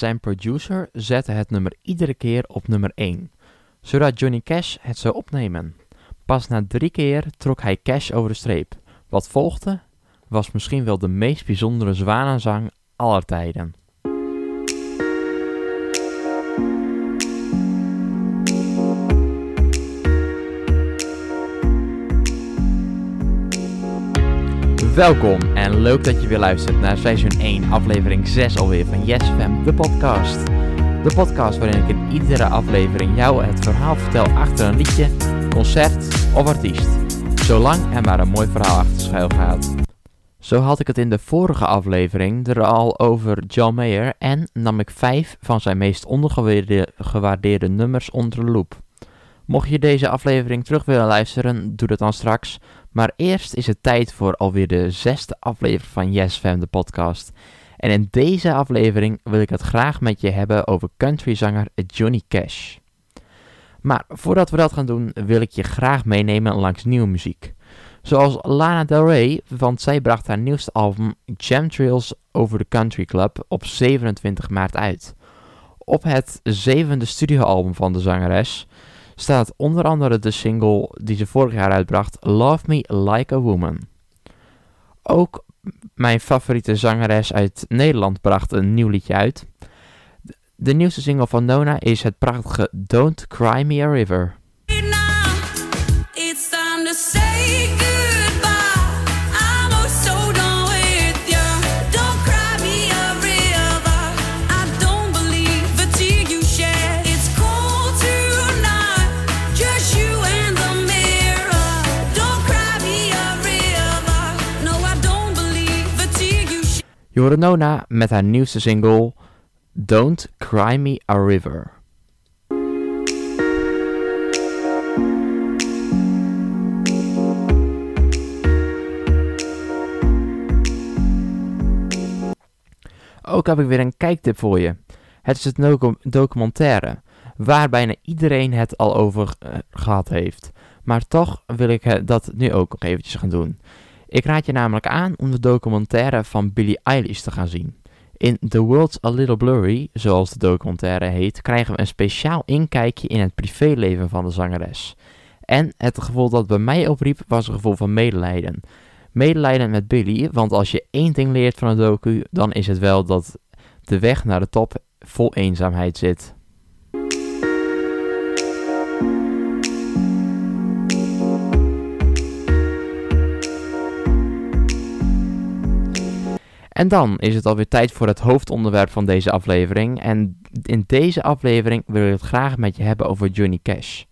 Zijn producer zette het nummer iedere keer op nummer 1, zodat Johnny Cash het zou opnemen. Pas na drie keer trok hij Cash over de streep. Wat volgde was misschien wel de meest bijzondere zwanenzang aller tijden. Welkom en leuk dat je weer luistert naar seizoen 1, aflevering 6 alweer van Yes Fam, de podcast. De podcast waarin ik in iedere aflevering jou het verhaal vertel achter een liedje, concert of artiest. Zolang er maar een mooi verhaal achter schuil gaat. Zo had ik het in de vorige aflevering er al over John Mayer en nam ik 5 van zijn meest ondergewaardeerde nummers onder de loep. Mocht je deze aflevering terug willen luisteren, doe dat dan straks. Maar eerst is het tijd voor alweer de zesde aflevering van Yes Fam, de podcast. En in deze aflevering wil ik het graag met je hebben over countryzanger Johnny Cash. Maar voordat we dat gaan doen, wil ik je graag meenemen langs nieuwe muziek. Zoals Lana Del Rey, want zij bracht haar nieuwste album Jam Trails Over the Country Club op 27 maart uit. Op het zevende studioalbum van de zangeres staat onder andere de single die ze vorig jaar uitbracht, Love Me Like a Woman. Ook mijn favoriete zangeres uit Nederland bracht een nieuw liedje uit. De nieuwste single van Nona is het prachtige Don't Cry Me a River. Je Nona met haar nieuwste single Don't Cry Me a River. Ook heb ik weer een kijktip voor je. Het is het documentaire, waar bijna iedereen het al over uh, gehad heeft. Maar toch wil ik dat nu ook nog eventjes gaan doen. Ik raad je namelijk aan om de documentaire van Billie Eilish te gaan zien. In The World's a Little Blurry, zoals de documentaire heet, krijgen we een speciaal inkijkje in het privéleven van de zangeres. En het gevoel dat bij mij opriep was een gevoel van medelijden. Medelijden met Billie, want als je één ding leert van een docu, dan is het wel dat de weg naar de top vol eenzaamheid zit. En dan is het alweer tijd voor het hoofdonderwerp van deze aflevering. En in deze aflevering wil ik het graag met je hebben over Johnny Cash.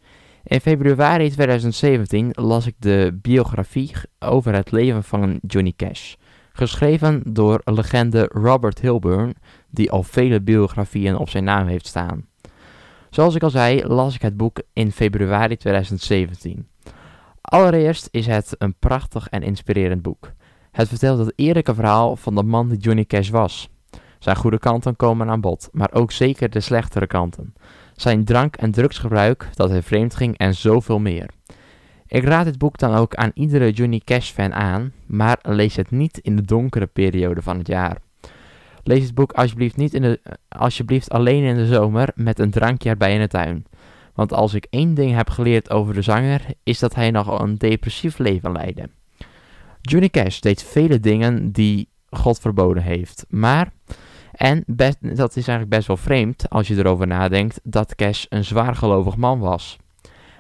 In februari 2017 las ik de biografie over het leven van Johnny Cash. Geschreven door legende Robert Hilburn, die al vele biografieën op zijn naam heeft staan. Zoals ik al zei, las ik het boek in februari 2017. Allereerst is het een prachtig en inspirerend boek. Het vertelt het eerlijke verhaal van de man die Johnny Cash was. Zijn goede kanten komen aan bod, maar ook zeker de slechtere kanten. Zijn drank- en drugsgebruik, dat hij vreemd ging en zoveel meer. Ik raad dit boek dan ook aan iedere Johnny Cash fan aan, maar lees het niet in de donkere periode van het jaar. Lees het boek alsjeblieft, niet in de, alsjeblieft alleen in de zomer met een drankje erbij in de tuin. Want als ik één ding heb geleerd over de zanger, is dat hij nogal een depressief leven leidde. Johnny Cash deed vele dingen die God verboden heeft. Maar, en dat is eigenlijk best wel vreemd als je erover nadenkt, dat Cash een zwaargelovig man was.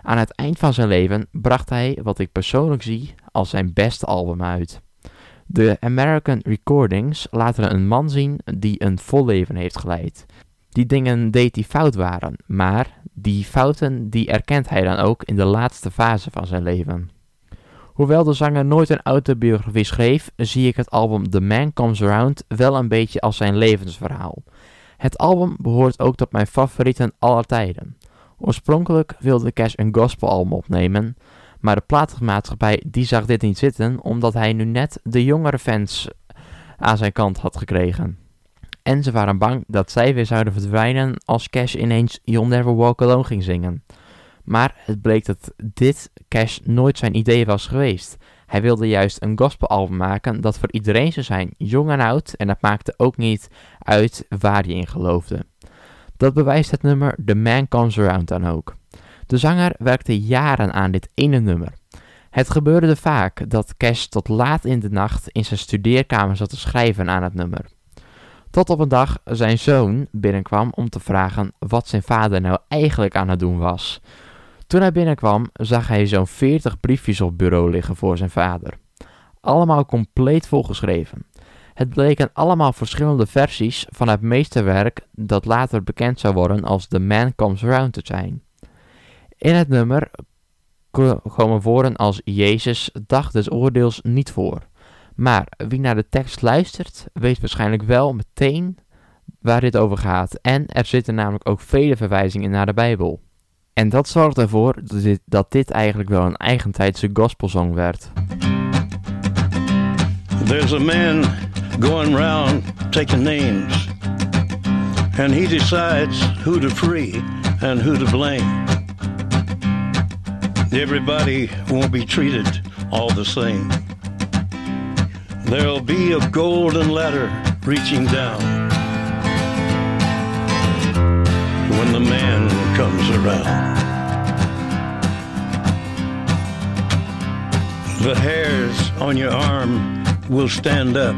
Aan het eind van zijn leven bracht hij wat ik persoonlijk zie als zijn beste album uit. De American Recordings laten een man zien die een vol leven heeft geleid. Die dingen deed die fout waren, maar die fouten die erkent hij dan ook in de laatste fase van zijn leven. Hoewel de zanger nooit een autobiografie schreef, zie ik het album The Man Comes Around wel een beetje als zijn levensverhaal. Het album behoort ook tot mijn favorieten aller tijden. Oorspronkelijk wilde Cash een gospelalbum opnemen, maar de platenmaatschappij die zag dit niet zitten omdat hij nu net de jongere fans aan zijn kant had gekregen. En ze waren bang dat zij weer zouden verdwijnen als Cash ineens You'll Never Walk Alone ging zingen. Maar het bleek dat dit Cash nooit zijn idee was geweest. Hij wilde juist een gospelalbum maken dat voor iedereen zou zijn, jong en oud, en dat maakte ook niet uit waar je in geloofde. Dat bewijst het nummer The Man Comes Around dan ook. De zanger werkte jaren aan dit ene nummer. Het gebeurde vaak dat Cash tot laat in de nacht in zijn studeerkamer zat te schrijven aan het nummer. Tot op een dag zijn zoon binnenkwam om te vragen wat zijn vader nou eigenlijk aan het doen was. Toen hij binnenkwam zag hij zo'n 40 briefjes op bureau liggen voor zijn vader. Allemaal compleet volgeschreven. Het bleken allemaal verschillende versies van het meesterwerk dat later bekend zou worden als The Man Comes Around te zijn. In het nummer komen woorden als Jezus, dag des oordeels niet voor. Maar wie naar de tekst luistert, weet waarschijnlijk wel meteen waar dit over gaat. En er zitten namelijk ook vele verwijzingen naar de Bijbel. En dat zorgt ervoor dat dit, eigenlijk wel een eigentijdse gospelzong werd. There's a man going round taking names. And he decides who to free and who to blame. Everybody won't be treated all the same. There'll be a golden ladder reaching down the man comes around. The hairs on your arm will stand up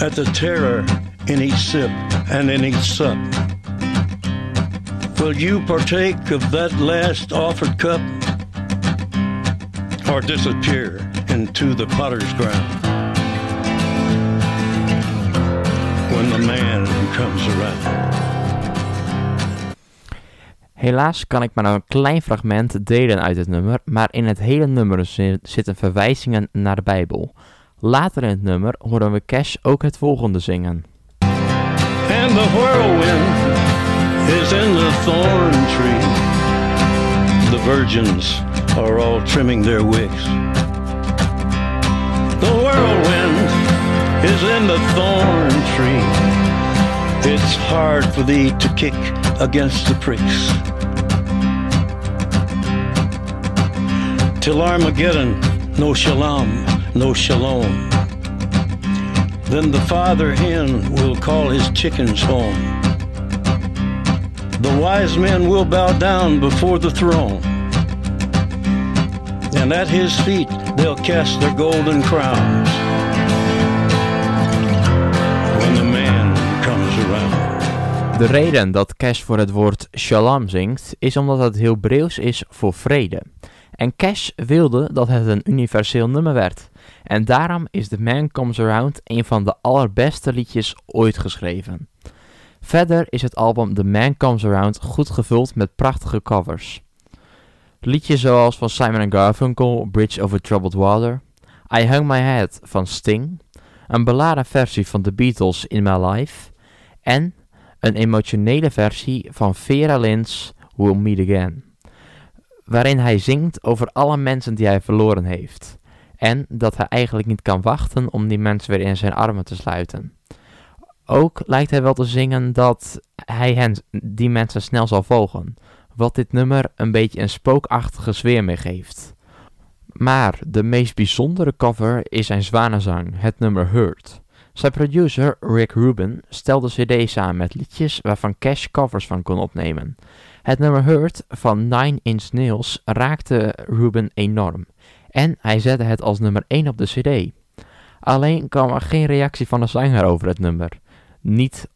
at the terror in each sip and in each sup. Will you partake of that last offered cup or disappear into the potter's ground when the man comes around? Helaas kan ik maar een klein fragment delen uit het nummer, maar in het hele nummer zitten verwijzingen naar de Bijbel. Later in het nummer horen we Cash ook het volgende zingen. And the whirlwind is in the thorn tree. The virgins are all trimming their wicks. The whirlwind is in the thorn tree. It's hard for thee to kick against the pricks. Till Armageddon, no shalom, no shalom. Then the father hen will call his chickens home. The wise men will bow down before the throne. And at his feet they'll cast their golden crowns. When the man comes around. De reden dat Cash voor het woord shalom zingt, is omdat het Hebreeuws is voor vrede. En Cash wilde dat het een universeel nummer werd. En daarom is The Man Comes Around een van de allerbeste liedjes ooit geschreven. Verder is het album The Man Comes Around goed gevuld met prachtige covers. Liedjes zoals van Simon Garfunkel, Bridge Over Troubled Water, I Hung My Head van Sting, een beladen versie van The Beatles In My Life en een emotionele versie van Vera Lynn's We'll Meet Again, waarin hij zingt over alle mensen die hij verloren heeft en dat hij eigenlijk niet kan wachten om die mensen weer in zijn armen te sluiten. Ook lijkt hij wel te zingen dat hij hen, die mensen snel zal volgen, wat dit nummer een beetje een spookachtige sfeer meegeeft. Maar de meest bijzondere cover is zijn zwanenzang, het nummer Hurt. Zijn producer Rick Rubin stelde cd samen met liedjes waarvan Cash covers van kon opnemen. Het nummer Hurt van Nine Inch Nails raakte Rubin enorm en hij zette het als nummer 1 op de cd. Alleen kwam er geen reactie van de zanger over het nummer niet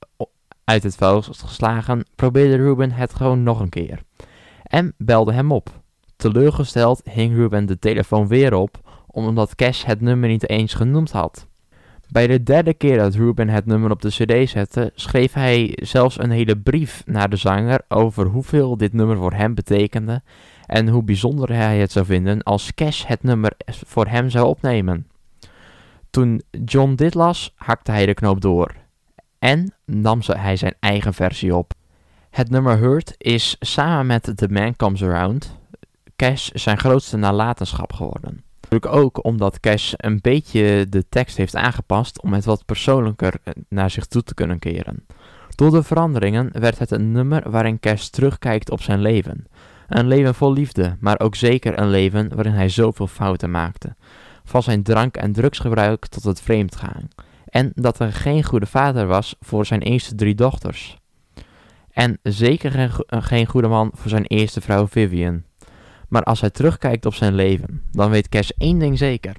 uit het vuil geslagen, probeerde Ruben het gewoon nog een keer. En belde hem op. Teleurgesteld hing Ruben de telefoon weer op, omdat Cash het nummer niet eens genoemd had. Bij de derde keer dat Ruben het nummer op de cd zette, schreef hij zelfs een hele brief naar de zanger over hoeveel dit nummer voor hem betekende en hoe bijzonder hij het zou vinden als Cash het nummer voor hem zou opnemen. Toen John dit las, hakte hij de knoop door en nam hij zijn eigen versie op. Het nummer Hurt is samen met The Man Comes Around Cash zijn grootste nalatenschap geworden. Natuurlijk ook omdat Cash een beetje de tekst heeft aangepast om het wat persoonlijker eh, naar zich toe te kunnen keren. Door de veranderingen werd het een nummer waarin Cash terugkijkt op zijn leven. Een leven vol liefde, maar ook zeker een leven waarin hij zoveel fouten maakte. Van zijn drank- en drugsgebruik tot het vreemdgaan. En dat er geen goede vader was voor zijn eerste drie dochters. En zeker geen, geen goede man voor zijn eerste vrouw Vivian. Maar als hij terugkijkt op zijn leven, dan weet Cash één ding zeker.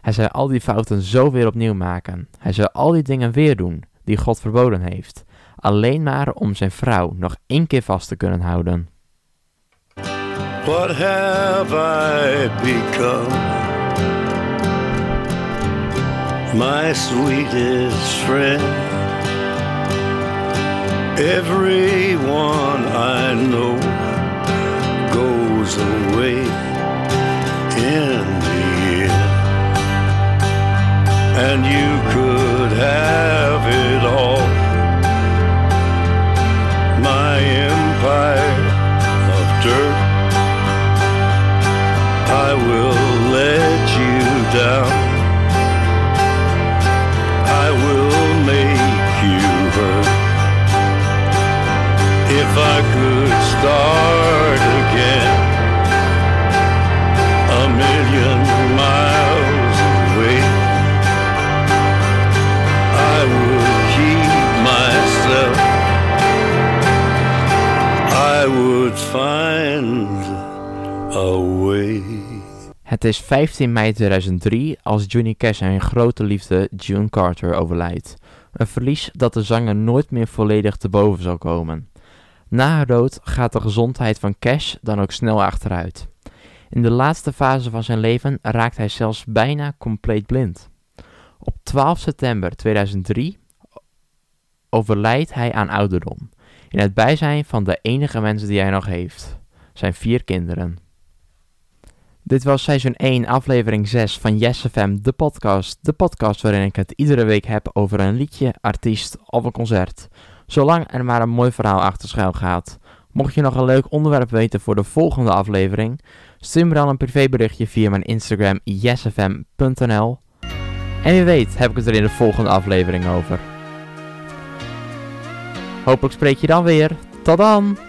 Hij zou al die fouten zo weer opnieuw maken. Hij zou al die dingen weer doen die God verboden heeft. Alleen maar om zijn vrouw nog één keer vast te kunnen houden. What have I become? My sweetest friend. Everyone And you could find. Het is 15 mei 2003 als Johnny Cash zijn grote liefde June Carter overlijdt. Een verlies dat de zanger nooit meer volledig te boven zal komen. Na haar dood gaat de gezondheid van Cash dan ook snel achteruit. In de laatste fase van zijn leven raakt hij zelfs bijna compleet blind. Op 12 september 2003 overlijdt hij aan ouderdom, in het bijzijn van de enige mensen die hij nog heeft, zijn vier kinderen. Dit was seizoen 1, aflevering 6 van Yes FM, de podcast. De podcast waarin ik het iedere week heb over een liedje, artiest of een concert. Zolang er maar een mooi verhaal achter schuil gaat. Mocht je nog een leuk onderwerp weten voor de volgende aflevering, stuur me dan een privéberichtje via mijn Instagram yesfm.nl. En wie weet heb ik het er in de volgende aflevering over. Hopelijk spreek je dan weer. Tot dan!